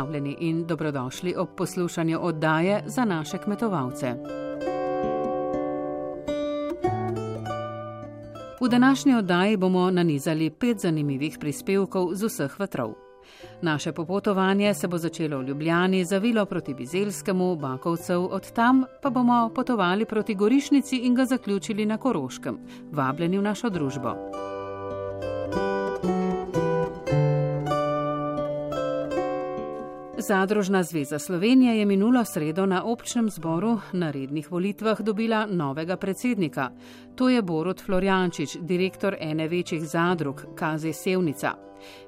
Pozdravljeni in dobrodošli ob poslušanju oddaje za naše kmetovalce. V današnji oddaji bomo nanizali pet zanimivih prispevkov z vseh vetrov. Naše popotovanje se bo začelo v Ljubljani, zavilo proti Bizelskemu, Bakovcev, od tam pa bomo potovali proti Gorišnici in ga zaključili na Koroškem, vabljeni v našo družbo. Zadružna zveza Slovenije je minulo sredo na občnem zboru na rednih volitvah dobila novega predsednika. To je Borut Florjančič, direktor ene večjih zadrug, Kazi Sevnica.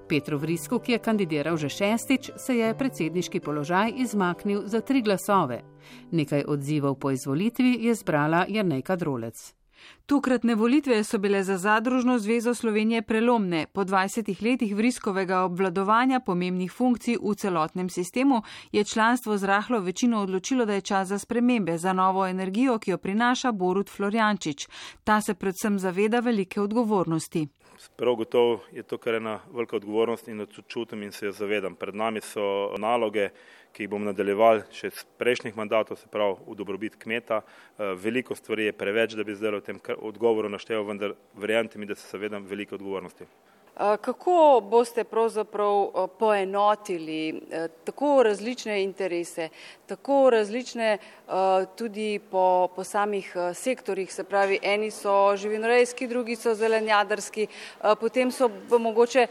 Petro Vrisku, ki je kandidiral že šestič, se je predsedniški položaj izmaknil za tri glasove. Nekaj odzivov po izvolitvi je zbrala Jrnejka Drolec. Tokratne volitve so bile za Zadružno zvezo Slovenije prelomne. Po 20 letih vriskovega obvladovanja pomembnih funkcij v celotnem sistemu je članstvo z rahlo večino odločilo, da je čas za spremembe, za novo energijo, ki jo prinaša Borut Florjančič. Ta se predvsem zaveda velike odgovornosti. Prav gotovo je to kar ena velika odgovornost in čutim in se jo zavedam. Pred nami so naloge, ki jih bom nadaljeval še z prejšnjih mandatov, se pravi v dobrobit kmeta. Eh, veliko stvari je preveč, da bi zdaj v tem odgovoru naštel, vendar verjamem mi, da se zavedam velike odgovornosti. Kako boste pravzaprav poenotili tako različne interese, tako različne tudi po, po samih sektorjih, se pravi, eni so živinorejski, drugi so zelenjadarski, potem so mogoče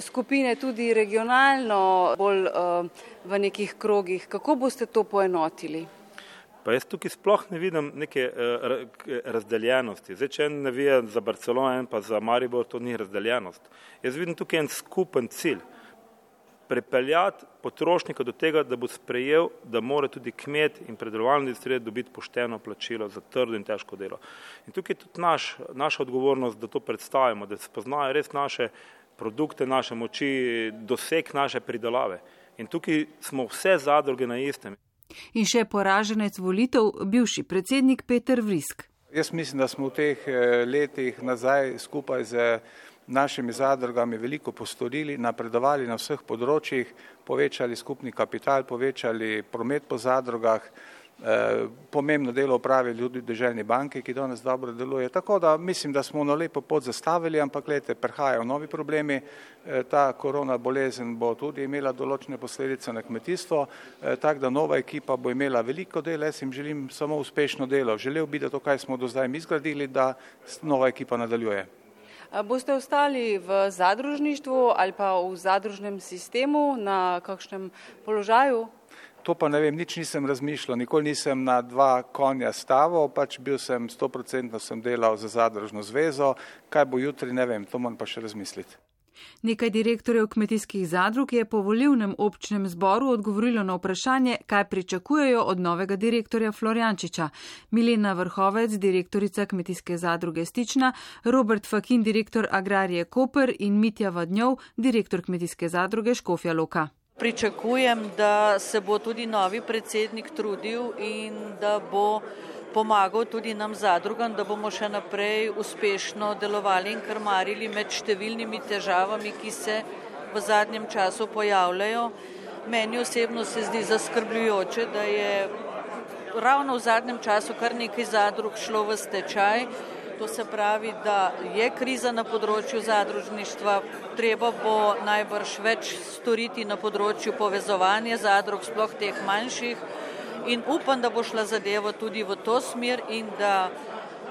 skupine tudi regionalno bolj v nekih krogih. Kako boste to poenotili? Pa jaz tukaj sploh ne vidim neke uh, razdeljenosti. Zdaj, če en navija za Barcelono, en pa za Maribor, to ni razdeljenost. Jaz vidim tukaj en skupen cilj. Prepeljati potrošnika do tega, da bo sprejel, da mora tudi kmet in predelovalni industrija dobiti pošteno plačilo za trdo in težko delo. In tukaj je tudi naš, naša odgovornost, da to predstavimo, da spoznajo res naše produkte, naše moči, doseg naše pridelave. In tukaj smo vse zadruge na istem. In še poraženec volitev, bivši predsednik Peter Vrisk. Jaz mislim, da smo v teh eh, letih nazaj skupaj z našimi zadrugami veliko postorili, napredovali na vseh področjih, povečali skupni kapital, povečali promet po zadrugah, pomembno delo upravi tudi državni banki, ki danes dobro deluje. Tako da mislim, da smo na lepo pot zastavili, ampak gledajte, prihajajo novi problemi. Eh, ta korona bolezen bo tudi imela določene posledice na kmetijstvo, eh, tako da nova ekipa bo imela veliko dela. Jaz jim želim samo uspešno delo. Želel bi, da to, kaj smo do zdaj mi zgradili, da nova ekipa nadaljuje. Boste ostali v zadružništvu ali pa v zadružnem sistemu na kakšnem položaju? To pa ne vem, nič nisem razmišljal, nikoli nisem na dva konja stavil, pač bil sem stoprocentno sem delal za zadružno zvezo, kaj bo jutri, ne vem, to moram pa še razmisliti. Nekaj direktorjev kmetijskih zadrug je po volivnem občnem zboru odgovorilo na vprašanje, kaj pričakujejo od novega direktorja Florjančiča. Milena Vrhovec, direktorica kmetijske zadruge Stična, Robert Fakin, direktor agrarije Koper in Mitja Vadnjov, direktor kmetijske zadruge Škofja Loka. Pričakujem, da se bo tudi novi predsednik trudil in da bo pomagal tudi nam zadrugam, da bomo še naprej uspešno delovali in krmarili med številnimi težavami, ki se v zadnjem času pojavljajo. Meni osebno se zdi zaskrbljujoče, da je ravno v zadnjem času kar nekaj zadrug šlo v stečaj. To se pravi, da je kriza na področju zadružništva, treba bo najbrž več storiti na področju povezovanja zadrug, sploh teh manjših. In upam, da bo šla zadeva tudi v to smer in da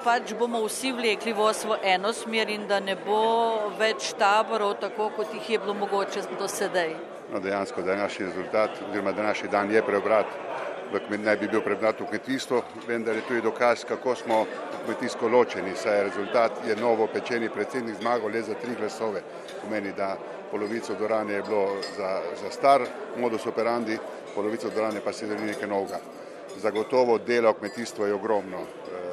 pač bomo vsi vlekli v eno smer in da ne bo več taborov, tako kot jih je bilo mogoče do sedaj. No, dejansko, da je naš rezultat, oziroma da naš dan je preobrat naj bi bil prebrat v kmetijstvo, vendar je tudi dokaz, kako smo kmetijsko ločeni, saj rezultat je novo pečeni predsednik zmagal le za tri glasove. Pomeni, da polovico dorane je bilo za, za star modus operandi, polovico dorane pa se je nekaj novega. Zagotovo delo kmetijstva je ogromno. Eh,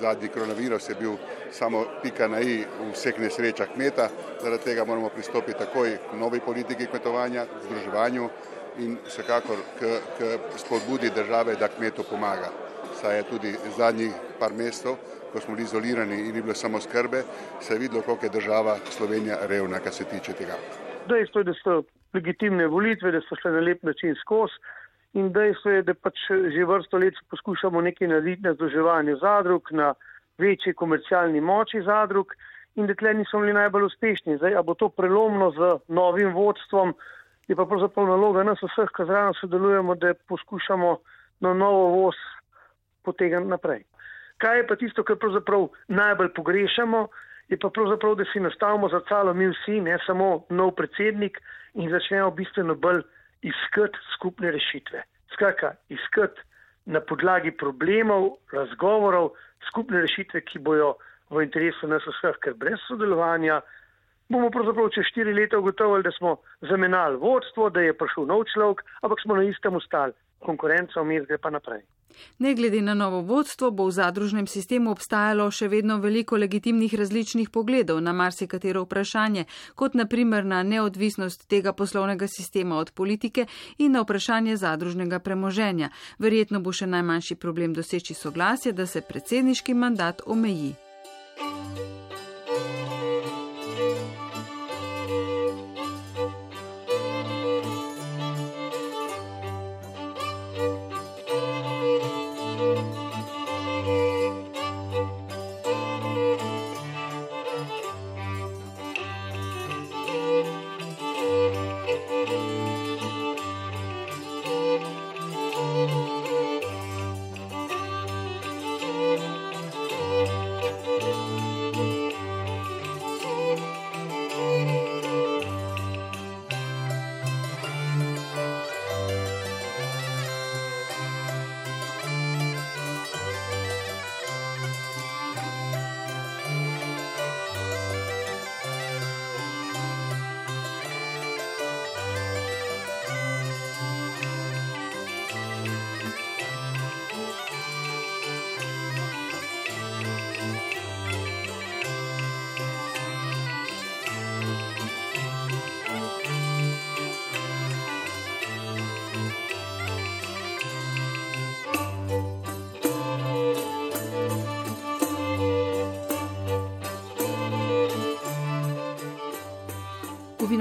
zadnji koronavirus je bil samo pika na i v vseh nesrečah kmeta, zaradi tega moramo pristopiti takoj k novi politiki kmetovanja, združevanju in vsekakor k, k spodbudi države, da kmetu pomaga. Saj je tudi zadnjih par mesecev, ko smo bili izolirani in ni bilo samo skrbe, se je videlo, koliko je država Slovenija revna, kar se tiče tega. Dejstvo je, da so legitimne volitve, da so šle na lep način skozi. In dejstvo je, da pač že vrsto let poskušamo nekaj narediti na združevanju zadrug, na večji komercialni moči zadrug in da tle nismo bili najbolj uspešni. Zdaj, a bo to prelomno z novim vodstvom, je pa pravzaprav naloga nas vseh, ki zraven sodelujemo, da poskušamo na novo voz potegniti naprej. Kaj je pa tisto, kar pravzaprav najbolj pogrešamo, je pa pravzaprav, da si nastavimo za calo mi vsi, ne samo nov predsednik in začnemo bistveno bolj iskati skupne rešitve. Skratka, iskati na podlagi problemov, razgovorov, skupne rešitve, ki bojo v interesu nas vseh, ker brez sodelovanja bomo pravzaprav čez štiri leta ugotovili, da smo zamenjali vodstvo, da je prišel nov človek, ampak smo na istem ostali. Konkurenca vmes gre pa naprej. Ne glede na novo vodstvo, bo v zadružnem sistemu obstajalo še vedno veliko legitimnih različnih pogledov na marsikatero vprašanje, kot naprimer na neodvisnost tega poslovnega sistema od politike in na vprašanje zadružnega premoženja. Verjetno bo še najmanjši problem doseči soglasje, da se predsedniški mandat omeji.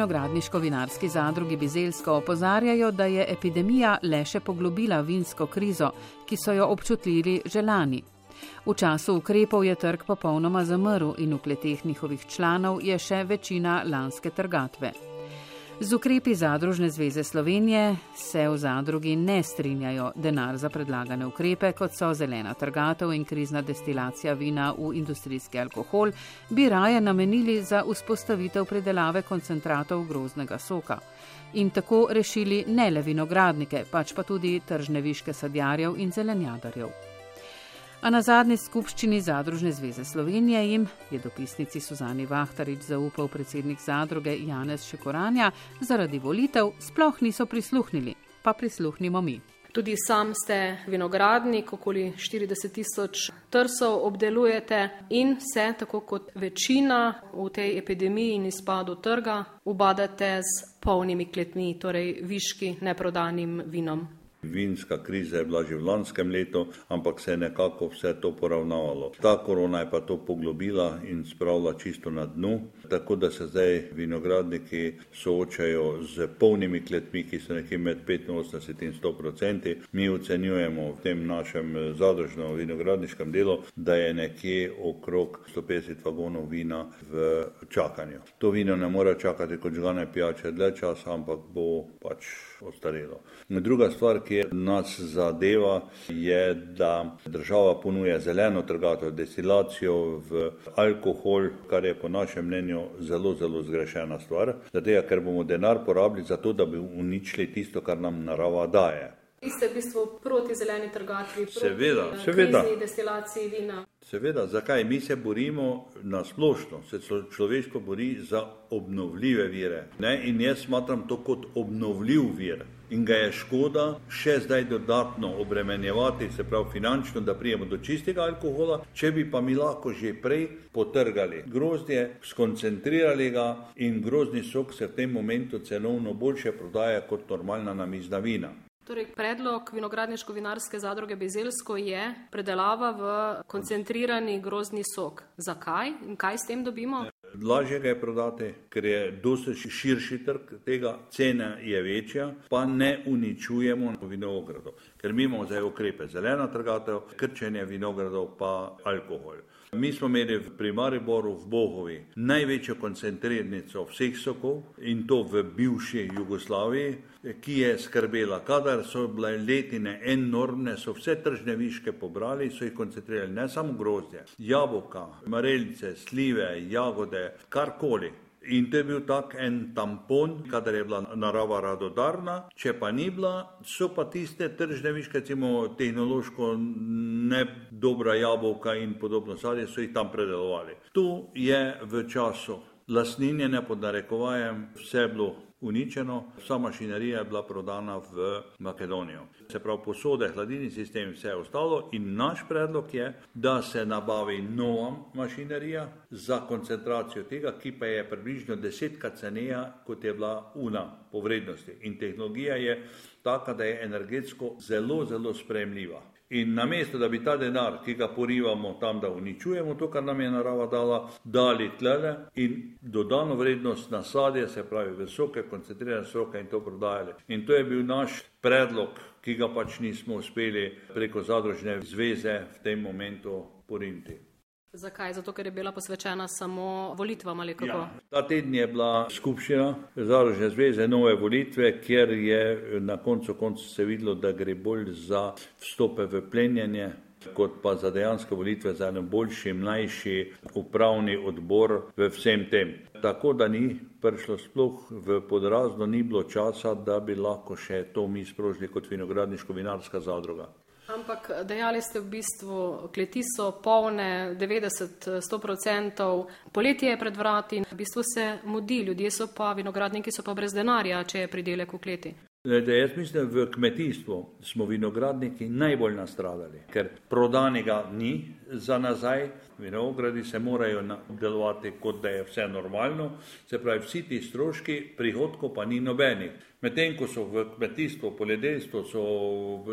Vinogradniško-vinarski zadrugi Bizelsko opozarjajo, da je epidemija le še poglobila vinsko krizo, ki so jo občutili že lani. V času ukrepov je trg popolnoma zamrl in v kleteh njihovih članov je še večina lanske trgatve. Z ukrepi Zadružne zveze Slovenije se v zadrugi ne strinjajo denar za predlagane ukrepe, kot so zelena trgatev in krizna destilacija vina v industrijski alkohol, bi raje namenili za vzpostavitev predelave koncentratov groznega soka. In tako rešili ne le vinogradnike, pač pa tudi tržne viške sadjarjev in zelenjadarjev. A na zadnji skupščini Zadružne zveze Slovenije jim je dopisnici Suzani Vahtarič zaupal predsednik zadruge Janez Šekoranja, zaradi volitev sploh niso prisluhnili, pa prisluhnimo mi. Tudi sam ste vinogradnik, okoli 40 tisoč trsov obdelujete in se, tako kot večina v tej epidemiji in izpadu trga, ubadate z polnimi kletmi, torej viški neprodanim vinom. Vinska kriza je bila že v lanskem letu, ampak se je nekako vse to poravnavalo. Ta korona je pa to poglobila in spravila čisto na dnu, tako da se zdaj vinogradniki soočajo z polnimi kletmi, ki so nekje med 85 in 100 odstotki. Mi ocenjujemo v tem našem zadržnem vinogradniškem delu, da je nekje okrog 150 vagonov vina v čakanju. To vino ne more čakati kot žgane pijače dlje časa, ampak bo pač ostarelo. Druga stvar, ki nas zadeva, je, da država ponuja zeleno trgatev, destilacijo v alkohol, kar je po našem mnenju zelo, zelo zgrešena stvar, zato ker bomo denar porabili za to, da bi uničili tisto, kar nam narava daje. Vi ste v bistvu proti zeleni trgatvi, proti seveda, seveda. destilaciji vina. Seveda, zakaj? Mi se borimo na splošno, se človeško bori za obnovljive vire. Ne? In jaz smatram to kot obnovljiv vir. In ga je škoda še zdaj dodatno obremenjevati, se pravi finančno, da prijemo do čistega alkohola, če bi pa mi lahko že prej potrgali grozdje, skoncentrirali ga in grozni sok se v tem momentu cenovno boljše prodaja kot normalna namizna vina. Torej, predlog vinogradniško-vinarske zadruge Bezelsko je predelava v koncentrirani grozni sok. Zakaj in kaj s tem dobimo? Lažje ga je prodati, ker je dosti širši trg tega, cena je večja, pa ne uničujemo vinogradov, ker mi imamo zdaj ukrepe zelena trgatev, krčenje vinogradov pa alkohol. Mi smo imeli pri Mariboru v Bohovi največjo koncentrirnico vseh sokov in to v bivši Jugoslaviji, ki je skrbela, kadar so bile letine enormne, so vse tržne viške pobrali, so jih koncentrirali, ne samo grozdje, jabolka, marelice, slive, jagode, karkoli. In to je bil tak en tampon, kadar je bila narava radodarna, če pa ni bila, so pa tiste tržne viške, recimo tehnološko ne dobra jabolka in podobno sadje, so jih tam predelovali. Tu je v času lasninjene pod narekovajem vse bilo uničeno, vsa mašinerija je bila prodana v Makedonijo. Se pravi, posode, hladilni sistem, vse je ostalo in naš predlog je, da se nabavi nova mašinerija za koncentracijo tega, ki pa je približno desetkrat cenejša, kot je bila una po vrednosti. In tehnologija je taka, da je energetsko zelo, zelo spremljiva. In namesto, da bi ta denar, ki ga porivamo tam, da uničujemo to, kar nam je narava dala, dali tlele in dodano vrednost na sadje, se pravi visoke, koncentrirane soke in to prodajali. In to je bil naš predlog, ki ga pač nismo uspeli preko zadružne zveze v tem momentu porinti. Zakaj? Zato, ker je bila posvečena samo volitvam ali kako? Ja. Ta teden je bila skupščina Združene zveze nove volitve, kjer je na koncu konca se videlo, da gre bolj za vstope v plenjenje, kot pa za dejanske volitve, za en boljši, mlajši upravni odbor v vsem tem. Tako da ni prišlo sploh v podrazno, ni bilo časa, da bi lahko še to mi sprožili kot vinogradniško-vinarska zadruga. Ampak dejali ste v bistvu, kleti so polne 90-100%, poletje je pred vrati v bistvu se mudi, ljudje so pa, vinogradniki so pa brez denarja, če je pridelek v kleti. Lede, jaz mislim, da v kmetijstvu smo vinogradniki najbolj nastradali, ker prodanega ni za nazaj, vinogradi se morajo delovati, kot da je vse normalno, se pravi, vsi ti stroški, prihodkov pa ni nobenih. Medtem ko so v kmetijstvu, poljedelstvu, so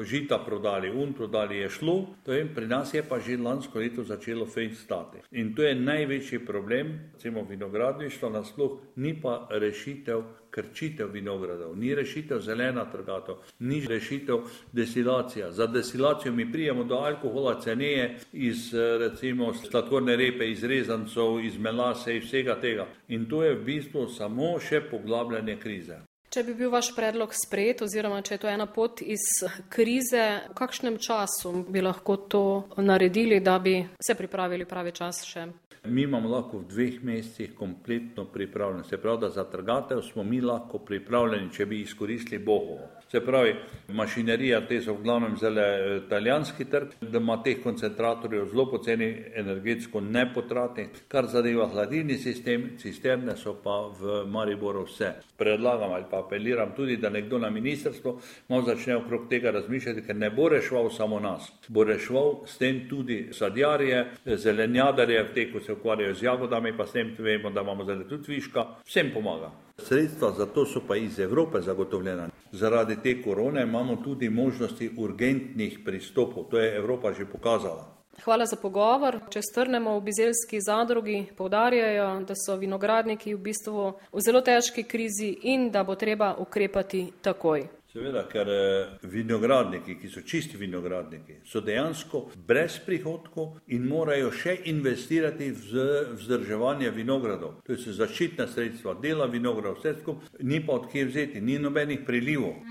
žita prodali, un prodali je šlo, to je pri nas je pa že lansko leto začelo fejt stati. In to je največji problem, recimo vinogradništvo nasploh, ni pa rešitev krčitev vinogradov, ni rešitev zelena trgatev, ni rešitev destilacija. Za destilacijo mi prijemo do alkohola ceneje iz recimo sladkorne repe, iz rezancov, iz melase, iz vsega tega. In to je v bistvu samo še poglabljanje krize. Če bi bil vaš predlog sprejet, oziroma če je to ena pot iz krize, v kakšnem času bi lahko to naredili, da bi se pripravili pravi čas še? Mi imamo lahko v dveh mesecih kompletno pripravljeno. Se pravi, da za trgatev smo mi lahko pripravljeni, če bi izkoristili Bogovo. Se pravi, mašinerija, te so v glavnem zelo eh, italijanski trg, da ima teh koncentratorjev zelo poceni, energetsko ne potrati, kar zadeva hladilni sistem, cisterne so pa v Mariboru vse. Predlagam ali pa apeliram tudi, da nekdo na ministrstvo malo začne okrog tega razmišljati, ker ne bo reševal samo nas, bo reševal s tem tudi sadjarje, zelenjadarje, te, ko se ukvarjajo z jagodami, pa s tem vemo, da imamo zdaj tudi viška, vsem pomaga. Sredstva za to so pa iz Evrope zagotovljena. Zaradi te korone imamo tudi možnosti urgentnih pristopov, to je Evropa že pokazala. Hvala za pogovor. Če strnemo v bizelski zadrugi, povdarjajo, da so vinogradniki v bistvu v zelo težki krizi in da bo treba ukrepati takoj. Seveda, ker eh, vinogradniki, ki so čisti vinogradniki, so dejansko brez prihodkov in morajo še investirati v vzdrževanje vinogradov. To je zaščitna sredstva, dela vinogradov, vse skupaj, ni pa odkje vzeti, ni nobenih prilivov.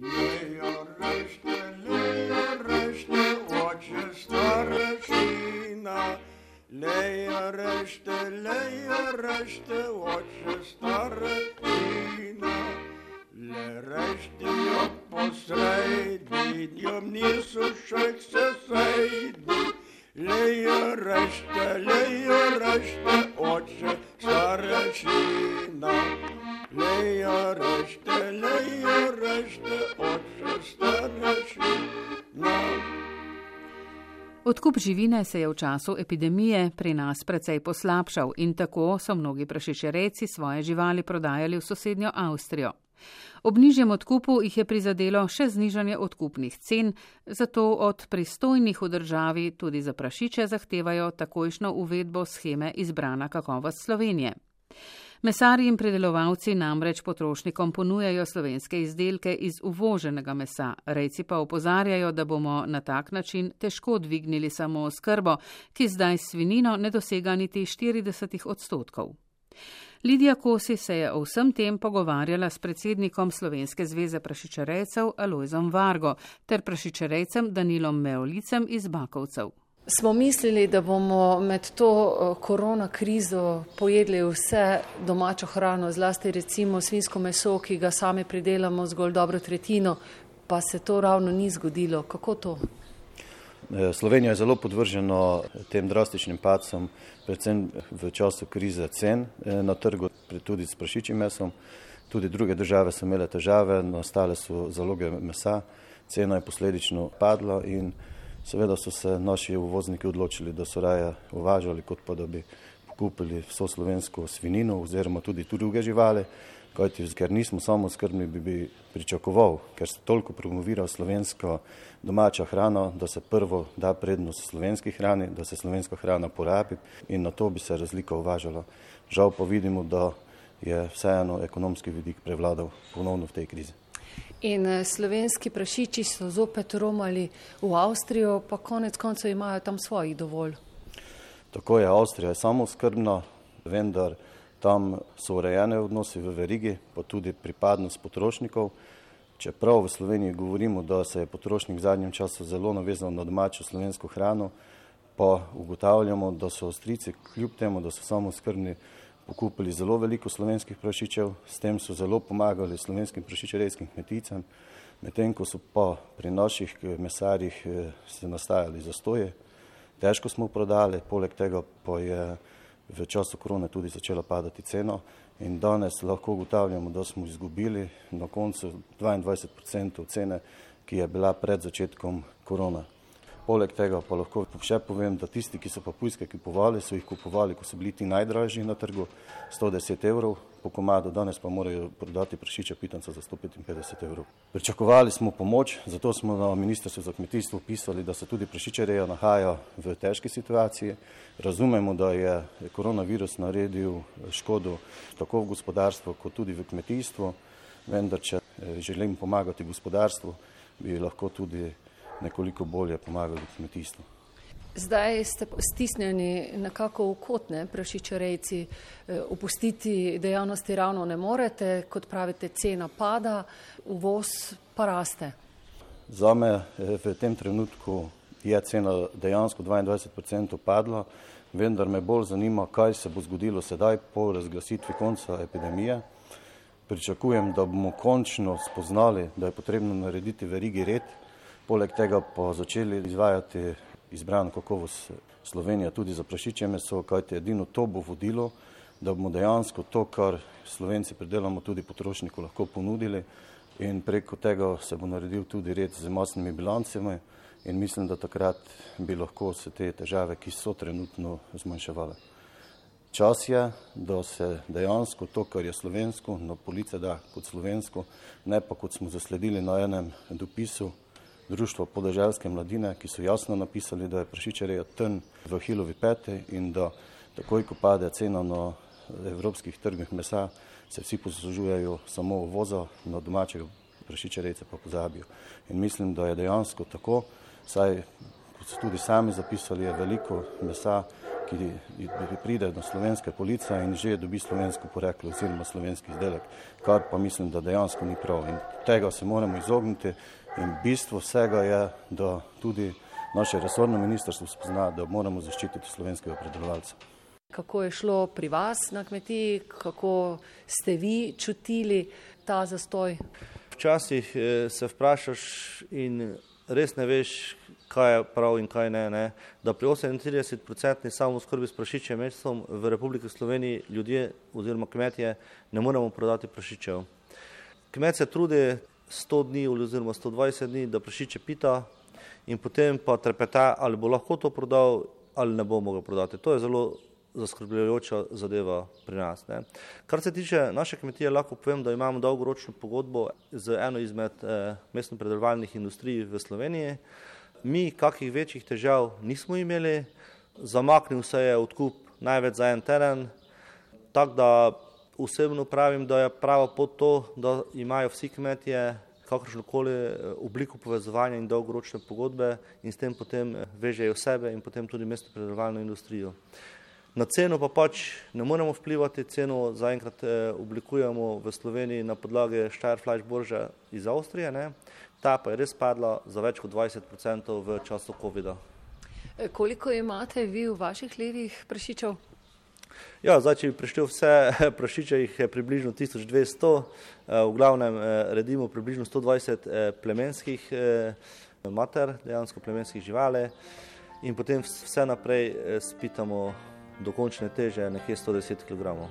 Lejo rešte, lejo rešte, oče starešina. Lejo rešte, lejo rešte, oče starešina. Le reštijo posrednjom, niso še se sejdi. Lejo rešte, lejo rešte, oče starešina. Lejo rešte, lejo rešte, oče starešina. Odkup živine se je v času epidemije pri nas precej poslabšal in tako so mnogi prašičereci svoje živali prodajali v sosednjo Avstrijo. Ob nižjem odkupu jih je prizadelo še znižanje odkupnih cen, zato od pristojnih v državi tudi za prašiče zahtevajo takojšno uvedbo scheme izbrana kakovost Slovenije. Mesari in predelovalci namreč potrošnikom ponujajo slovenske izdelke iz uvoženega mesa, rejci pa opozarjajo, da bomo na tak način težko dvignili samo oskrbo, ki zdaj svinino ne dosega niti 40 odstotkov. Lidija Kosi se je o vsem tem pogovarjala s predsednikom Slovenske zveze prašičarejcev Alojzom Vargo ter prašičarejcem Danilom Meolicem iz Bakovcev. Smo mislili, da bomo med to eh, korona krizo pojedli vse domačo hrano, zlasti recimo svinsko meso, ki ga sami pridelamo zgolj dobro tretjino, pa se to ravno ni zgodilo. Kako to? Eh, Slovenija je zelo podvržena tem drastičnim pacom, predvsem v času krize cen eh, na trgu, tudi s prašičjim mesom. Tudi druge države so imele težave, nastale so zaloge mesa, cena je posledično padla in seveda so se naši uvozniki odločili, da so raje uvažali, kot pa da bi kupili vso slovensko svinino oziroma tudi druge živali kajti ker nismo samo skrbni, bi, bi pričakoval, ker se toliko promovira slovenska domača hrana, da se prvo da prednost slovenski hrani, da se slovenska hrana porabi in na to bi se razlika uvažala. Žal pa vidimo, da je vseeno ekonomski vidik prevladal ponovno v tej krizi. In eh, slovenski prašiči so zopet romali v Avstrijo, pa konec koncev imajo tam svojih dovolj. Tako je, Avstrija je samo skrbna, vendar tam so urejene odnosi v verigi, pa tudi pripadnost potrošnikov. Čeprav v Sloveniji govorimo, da se je potrošnik v zadnjem času zelo navezal na domačo slovensko hrano, pa ugotavljamo, da so Avstrijci kljub temu, da so samo skrbni, pokupili zelo veliko slovenskih prašičev, s tem so zelo pomagali slovenskim prašičerejskim kmeticam, medtem ko so pa pri naših mesarjih eh, se nastajali zastoje, težko smo prodali, poleg tega pa je v času korone tudi začela padati cena in danes lahko ugotavljamo, da smo izgubili na koncu 22% cene, ki je bila pred začetkom korona. Poleg tega pa lahko še povem, da tisti, ki so papujske kupovali, so jih kupovali, ko so bili ti najdražji na trgu, 110 evrov po komadu, danes pa morajo prodati prašiča pitanca za 155 evrov. Pričakovali smo pomoč, zato smo na Ministrstvu za kmetijstvo pisali, da se tudi prašičereja nahaja v težki situaciji. Razumemo, da je koronavirus naredil škodo tako v gospodarstvu, kot tudi v kmetijstvu, vendar če eh, želim pomagati gospodarstvu, bi lahko tudi nekoliko bolje pomagali kmetijstvu. Zdaj ste stisnjeni nekako v kotne prašičarejci, opustiti dejavnosti ravno ne morete, kot pravite, cena pada, uvoz pa raste. Za me eh, v tem trenutku je cena dejansko 22% padla, vendar me bolj zanima, kaj se bo zgodilo sedaj po razglasitvi konca epidemije. Pričakujem, da bomo končno spoznali, da je potrebno narediti verigi red, Poleg tega pa začeli izvajati izbran kakovost Slovenija tudi za prašiče meso, kajti edino to bo vodilo, da bomo dejansko to, kar Slovenci predelamo, tudi potrošniku lahko ponudili in preko tega se bo naredil tudi red z masnimi bilancami in mislim, da takrat bi lahko se te težave, ki so trenutno zmanjševale. Čas je, da se dejansko to, kar je slovensko, na police da kot slovensko, ne pa kot smo zasledili na enem dopisu, društvo podeželske mladine, ki so jasno napisali, da je prašičereja trn v hilovi pete in da takoj, ko pade cena na evropskih trgih mesa, se vsi poslužujejo samo uvoza, na domačega prašičerejca pa pozabijo. In mislim, da je dejansko tako, saj, kot so tudi sami zapisali, je veliko mesa, ki pride na slovenske police in že dobi slovensko poreklo oziroma slovenski izdelek, kar pa mislim, da dejansko ni prav. In tega se moramo izogniti in bistvo vsega je, da tudi naše resorno ministrstvo spozna, da moramo zaščititi slovenskega predelovalca. Kako je šlo pri vas na kmetiji, kako ste vi čutili ta zastoj? Včasih eh, se vprašaš in res ne veš, kaj je prav in kaj ne. ne. Da pri 38-odstotni samoskrbi s prašičjem mesom v Republiki Sloveniji ljudje oziroma kmetje ne moremo prodati prašičev. Kmet se trudi 100 dni oziroma 120 dni, da prašiče pita in potem pa trepeta, ali bo lahko to prodal ali ne bo mogel prodati. To je zelo zaskrbljujoča zadeva pri nas. Ne. Kar se tiče naše kmetije, lahko povem, da imamo dolgoročno pogodbo z eno izmed eh, mestno predelovalnih industrij v Sloveniji. Mi kakih večjih težav nismo imeli, zamaknil se je odkup največ za en teren, tako da osebno pravim, da je prava pot to, da imajo vsi kmetije kakršno koli eh, obliko povezovanja in dolgoročne pogodbe in s tem potem eh, vežejo sebe in potem tudi mestno predelovalno industrijo. Na ceno pa pač ne moremo vplivati, ceno zaenkrat eh, oblikujemo v Sloveniji na podlagi Steierfleisch Borža iz Avstrije, ne? ta pa je res padla za več kot 20% v času COVID-a. Koliko imate vi v vaših levih prašičev? Ja, zdaj, če bi prišli vse prašiče, jih je približno 1200, eh, v glavnem eh, redimo približno 120 eh, plemenskih mater, dejansko plemenskih živali in potem vse naprej spitamo do končne teže nekje 110 kg.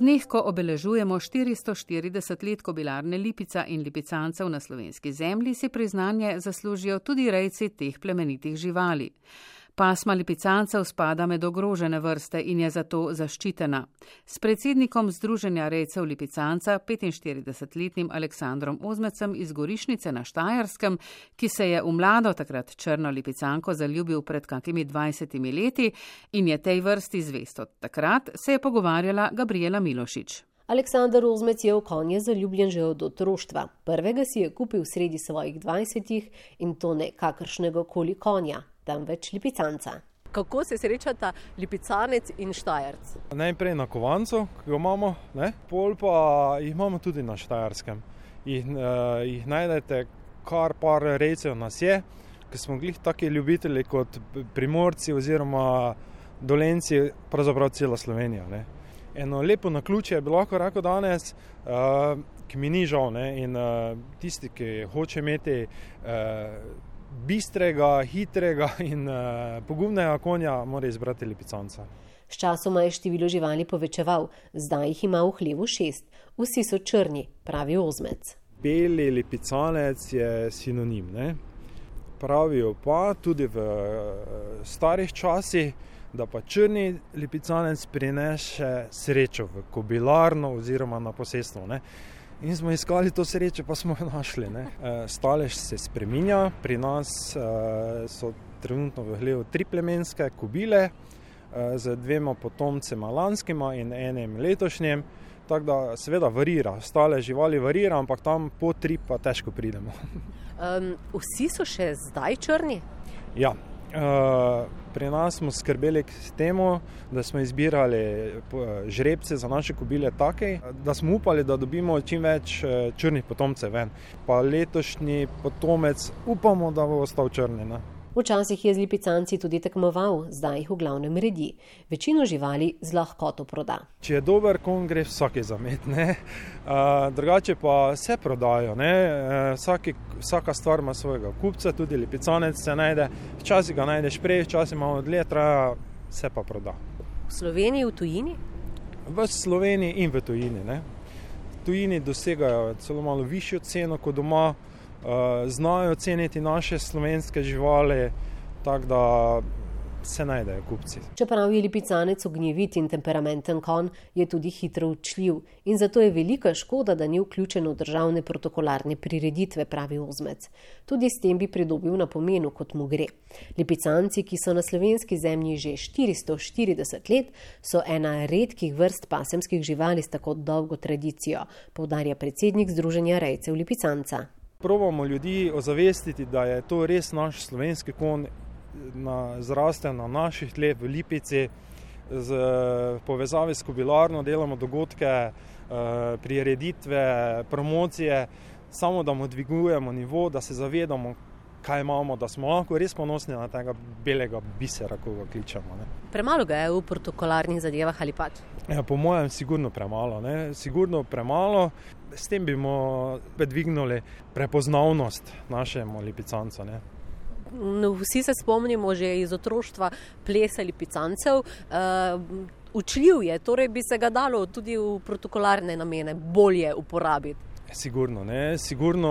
Dneh, ko obeležujemo 440 let kobilarne lipica in lipicancev na slovenski zemlji, si priznanje zaslužijo tudi rejci teh plemenitih živali. Pasma lipicancev spada med ogrožene vrste in je zato zaščitena. S predsednikom Združenja rejcev lipicanca, 45-letnim Aleksandrom Ozmecem iz Gorišnice na Štajerskem, ki se je v mlado takrat črno lipicanko zaljubil pred kakimi 20 leti in je tej vrsti zvest od takrat, se je pogovarjala Gabriela Milošič. Aleksandar Ozmec je v konje zaljubljen že od otroštva. Prvega si je kupil sredi svojih dvajsetih in to ne kakršnega koli konja, temveč lipicanca. Kako se srečata lipicanec in štajerc? Najprej na kovancu, ki ga imamo, ne? pol pa jih imamo tudi na štajerskem. Jih, uh, jih najdete, kar par recev nas je, ki smo jih tako ljubitelji kot primorci oziroma dolenci, pravzaprav cela Slovenija. Ne? Eno lepo na ključe je bilo lahko rekel danes, uh, ki mi ni žal ne? in uh, tisti, ki hoče imeti. Uh, bistrega, hitrega in uh, pogumnega konja mora izbrati lipicanca. Sčasoma je število živali povečeval, zdaj jih ima v hlevu šest, vsi so črni, pravi ozmec. Beli lipicanec je sinonim. Ne? Pravijo pa tudi v starih časih, da pa črni lipicanec prinese srečo v kobilarno oziroma na posestvo. Ne. In smo iskali to srečo, pa smo jo našli. Ne. Stalež se spreminja, pri nas so trenutno v hlevu tri plemenske kobile z dvema potomcema lanskima in enim letošnjim. Tako da seveda varira, stale živali varira, ampak tam po tri pa težko pridemo. Um, vsi so še zdaj črni? Ja, pri nas smo skrbeli k temu, da smo izbirali žrebce za naše kobile take, da smo upali, da dobimo čim več črnih potomcev ven. Pa letošnji potomec upamo, da bo ostal črni. Ne? Včasih je z lipicanci tudi tekmoval, zdaj jih v glavnem redi. Večino živali z lahkoto proda. Če je dober kon, gre vsake zamet. Uh, drugače pa se prodajo. Uh, vsaki, vsaka stvar ima svojega kupca, tudi lipicanec se najde. Včasih ga najdeš prej, včasih malo dlje, traja, se pa proda. V Sloveniji, v tujini? V Sloveniji in v tujini. Ne? Tujini dosegajo celo malo višjo ceno kot doma. Eh, znajo ceniti naše slovenske živali, tako da se najdejo kupci. Čeprav je lipicanec ognjevit in temperamenten kon, je tudi hitro učljiv in zato je velika škoda, da ni vključen v državne protokolarne prireditve, pravi Ozmec. Tudi s tem bi pridobil na pomenu, kot mu gre. Lipicanci, ki so na slovenski zemlji že 440 let, so ena redkih vrst pasemskih živali s tako dolgo tradicijo, povdarja predsednik Združenja rejcev Lipicanca. Probamo ljudi ozavestiti, da je to res naš slovenski kon, na, zrasten na naših tleh v Lipici, z povezavi s kobilarno delamo dogodke, eh, prireditve, promocije, samo da mu dvigujemo nivo, da se zavedamo, kaj imamo, da smo lahko res ponosni na tega belega bisera, ko ga kličemo. Ne. Premalo ga je v protokolarnih zadevah ali pač? Ja, po mojem, sigurno premalo. Ne. Sigurno premalo. S tem bi dvignili prepoznavnost našemu lipicancu. No, vsi se spomnimo že iz otroštva plesa lipicancev. Uh, učljiv je, torej bi se ga dalo tudi v protokolarne namene bolje uporabiti. Sigurno, ne? Sigurno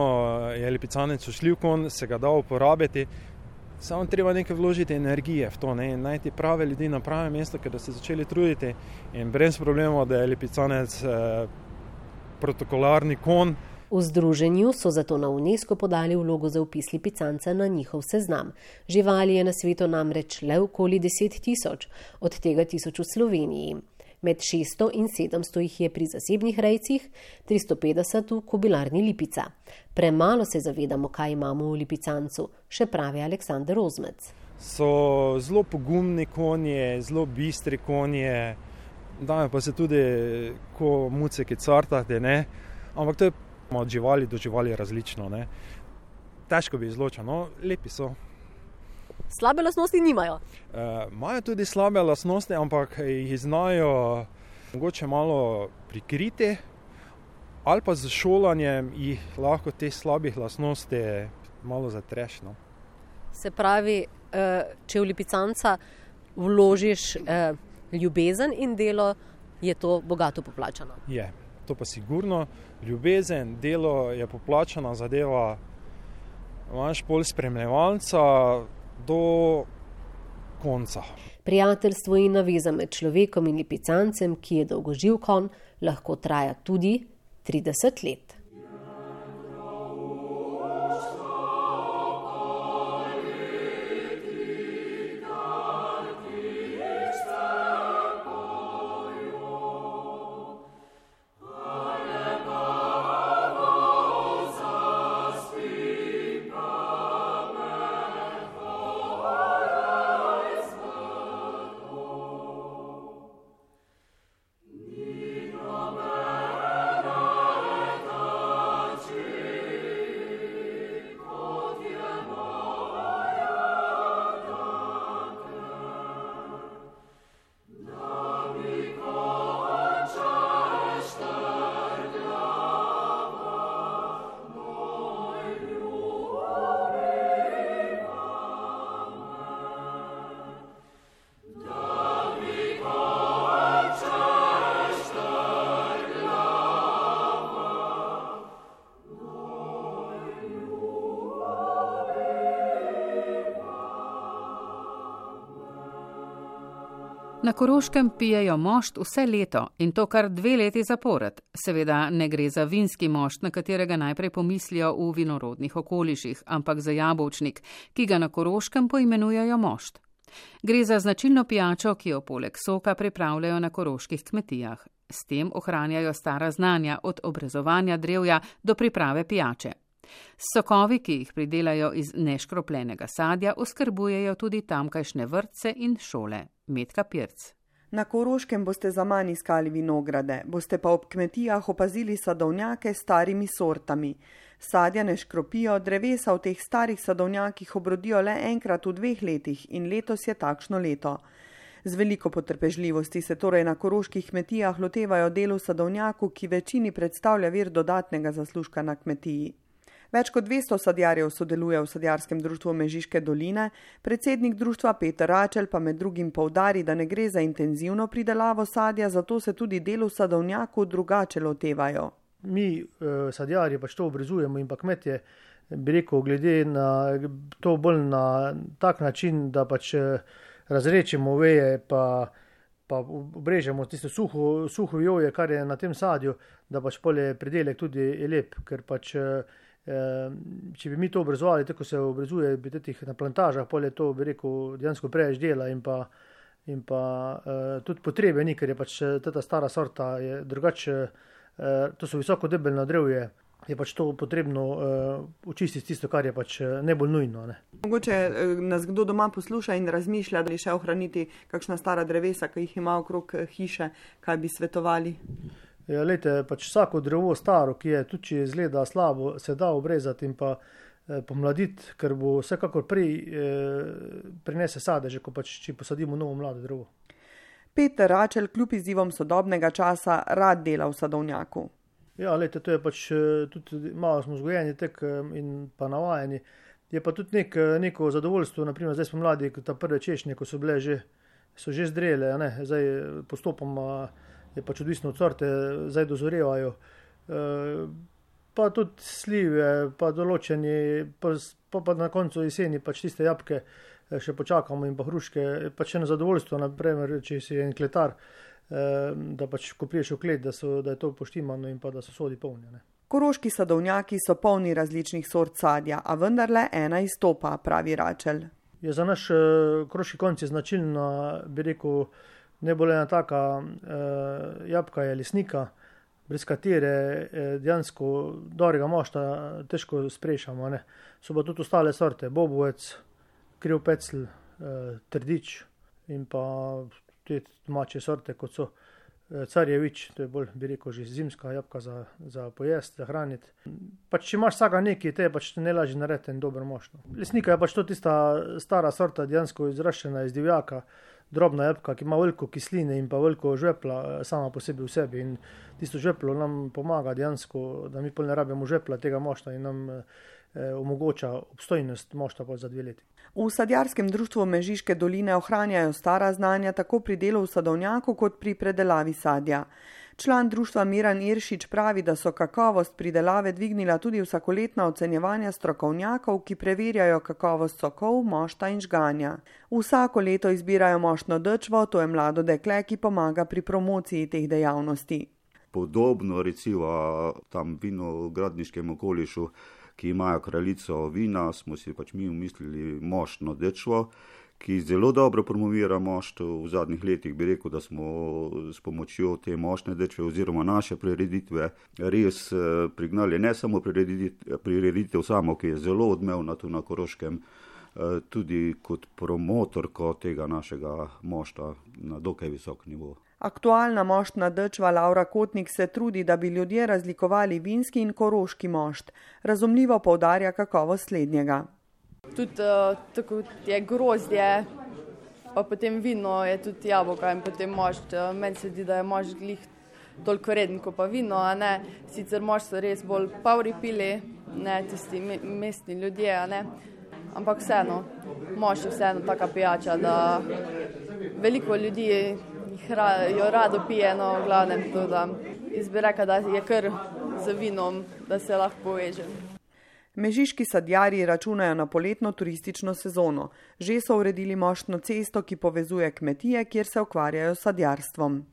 je lipicanec ušljiv kon, se ga da uporabiti. Samo treba nekaj vložiti energije v to, ne? najti prave ljudi na pravem mestu, da se začeli truditi in brez problema, da je lipicanec eh, protokolarni kon. V združenju so zato na UNESCO podali vlogo za upis lipicanca na njihov seznam. Živali je na svetu namreč le okoli 10 tisoč, od tega tisoč v Sloveniji. Med 600 in 700 jih je pri zasebnih rejcih, 350 v kobilarni Lipica. Premalo se zavedamo, kaj imamo v Lipicancu, še pravi Aleksandr Ozmec. So zelo pogumni konje, zelo bistri konje, dajo pa se tudi ko muce, ki cartate, ne? ampak to je od živali do živali različno. Ne? Težko bi izločil, no, lepi so. Slabe lastnosti nimajo. Eh, imajo uh, tudi slabe lastnosti, ampak jih znajo mogoče malo prikriti, ali pa z šolanjem jih lahko te slabih lastnosti malo zatrešno. Se pravi, uh, če v lipicanca vložiš uh, ljubezen in delo, je to bogato poplačano. Je, to pa sigurno. Ljubezen, delo je poplačana zadeva. Imáš pol spremljevalca, do konca. Prijateljstvo in naveza med človekom in lipicancem, ki je dolgoživ kon, lahko traja tudi 30 let. Na Koroškem pijejo mošt vse leto in to kar dve leti zapored. Seveda ne gre za vinski mošt, na katerega najprej pomislijo v vinorodnih okoliših, ampak za jabolčnik, ki ga na Koroškem poimenujejo mošt. Gre za značilno pijačo, ki jo poleg soka pripravljajo na koroških kmetijah. S tem ohranjajo stara znanja od obrezovanja drevja do priprave pijače. Sokovi, ki jih pridelajo iz neškropljenega sadja, oskrbujejo tudi tamkajšnje vrtce in šole. Metka Pirc. Na Koroškem boste za manj iskali vinograde, boste pa ob kmetijah opazili sadovnjake s starimi sortami. Sadja ne škropijo, drevesa v teh starih sadovnjakih obrodijo le enkrat v dveh letih in letos je takšno leto. Z veliko potrpežljivosti se torej na koroških kmetijah lotevajo delu sadovnjaku, ki večini predstavlja vir dodatnega zaslužka na kmetiji. Več kot 200 sadjarjev sodeluje v sadjarskem društvu Mežiške doline, predsednik društva Peter Račel pa med drugim povdari, da ne gre za intenzivno pridelavo sadja, zato se tudi delu sadovnjaku drugače lotevajo. Mi, eh, sadjarji, pač to obrezujemo in pa kmetje, bi rekel, glede na to bolj na tak način, da pač eh, razrečemo veje, pa, pa obrežemo tisto suho, suho joje, kar je na tem sadju, da pač polje pridelek tudi je lep, ker pač eh, če bi mi to obrazovali, tako se obrazuje, bi tudi na plantažah, polje to bi rekel, dejansko preveč dela in pa, in pa uh, tudi potrebe ni, ker je pač eh, ta stara sorta drugače, uh, to so visoko debeljno drevje. Je pač to potrebno uh, očistiti, tisto, kar je pač najbolj nujno. Ne. Mogoče nas kdo doma posluša in razmišlja, da bi še ohraniti kakšna stara drevesa, ki jih ima okrog hiše, kaj bi svetovali. Ja, lejte, pač vsako drevo staro, ki je tudi če izgleda slabo, se da obrezati in pa eh, pomladiti, ker bo vsekakor prej eh, prinese sadeže, ko pač če posadimo novo mlado drevo. Peter Račel, kljub izzivom sodobnega časa, rad dela v sadovnjaku. Ja, lejte, to je pač eh, tudi malo smo zgojeni tek eh, in pa navajeni. Je pa tudi nek, eh, neko zadovoljstvo, naprimer zdaj smo mladi, ta prve češnje, ko so bile že, so že zdrele, ne, zdaj postopoma. Je pač odvisno od sorte, zdaj dozorevajo. Eh, pa tudi slive, pa določeni, pa, pa, pa na koncu jeseni pač tiste jabke eh, še počakamo in pa hruške, pač eno zadovoljstvo, naprimer, če si en kletar, eh, da pač ko priješ v klet, da, so, da je to poštimano in pa da so sodi polnjene. Koroški sadovnjaki so polni različnih sort sadja, a vendarle ena izstopa, pravi Račel. Je za naš koroški konci značilna, bi rekel, najbolj ena taka uh, jabka je lesnika, brez katere eh, dejansko dobrega mošta težko sprešamo. Ne. So pa tudi ostale sorte, bobovec, kriv pecl, uh, trdič in pa te domače sorte, kot so uh, carjevič, to je bolj, bi rekel, že zimska jabka za, za pojest, za hraniti. Pač, če imaš vsega nekaj, te je pač ne lažje narediti in dobro mošno. Lesnika je pač to tista stara sorta, dejansko izraščena iz divjaka drobna jabka, ki ima veliko kisline in pa veliko žvepla eh, sama po sebi v sebi. In tisto žveplo nam pomaga dejansko, da mi pa ne rabimo žvepla tega mošta in nam eh, eh omogoča obstojnost mošta za dve leti. V sadjarskem društvu Mežiške doline ohranjajo stara znanja tako pri delu v sadovnjaku kot pri predelavi sadja. Član društva Miran Iršič pravi, da so kakovost pridelave dvignila tudi vsakoletna ocenjevanja strokovnjakov, ki preverjajo kakovost sokov, mošta in žganja. Vsako leto izbirajo moštno dečvo, to je mlado dekle, ki pomaga pri promociji teh dejavnosti. Podobno recimo tam vinogradniškem okolišu, ki imajo kraljico vina, smo si pač mi umislili moštno dečvo ki zelo dobro promovira moštvo. V zadnjih letih bi rekel, da smo s pomočjo te močne dečve oziroma naše prireditve res eh, prignali ne samo prireditev samo, ki je zelo odmevna tu na Koroškem, eh, tudi kot promotorko tega našega moštva na dokaj visok nivo. Aktualna moštna dečva Laura Kotnik se trudi, da bi ljudje razlikovali vinski in koroški mošt. Razumljivo povdarja kakovost slednjega tudi uh, tako je grozdje, pa potem vino je tudi jabolka in potem mošt. Uh, meni se zdi, da je mošt glih toliko reden, kot pa vino, a ne. Sicer mošt so res bolj pavri pili, ne tisti me, mestni ljudje, a ne. Ampak vseeno, mošt je vseeno taka pijača, da veliko ljudi jo rado pije, no v glavnem to, da izbere, da je kar z vinom, da se lahko poveže. Mežiški sadjari računajo na poletno turistično sezono. Že so uredili moštno cesto, ki povezuje kmetije, kjer se ukvarjajo s sadjarstvom.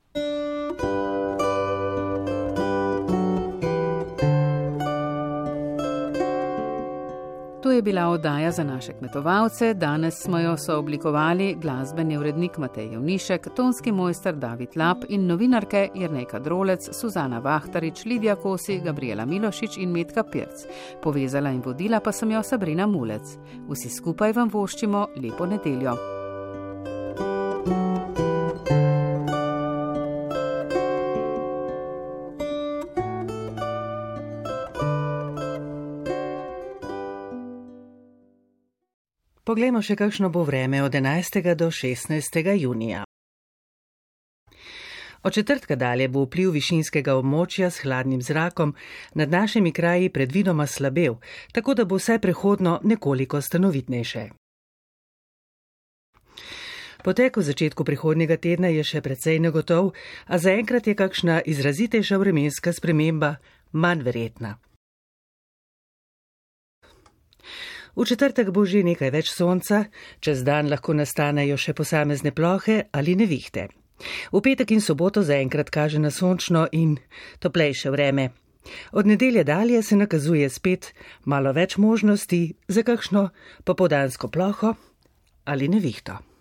To je bila oddaja za naše kmetovalce. Danes smo jo sooblikovali glasbeni urednik Matej Jovnišek, tonski mojster David Lap in novinarke Jrnejka Drolec, Suzana Vahtarič, Lidija Kosi, Gabriela Milošič in Metka Pirc. Povezala in vodila pa sem jo Sabrina Mulec. Vsi skupaj vam voščimo lepo nedeljo. Poglejmo še, kakšno bo vreme od 11. do 16. junija. Od četrtka dalje bo vpliv višinskega območja s hladnim zrakom nad našimi kraji predvidoma slabel, tako da bo vse prehodno nekoliko stanovitnejše. Potek v začetku prihodnjega tedna je še precej negotov, a zaenkrat je kakšna izrazitejša vremenska sprememba manj verjetna. V četrtek bo že nekaj več sonca, čez dan lahko nastanejo še posamezne plohe ali nevihte. V petek in soboto zaenkrat kaže na sončno in toplejše vreme. Od nedelje dalje se nakazuje spet malo več možnosti za kakšno popodansko ploho ali nevihto.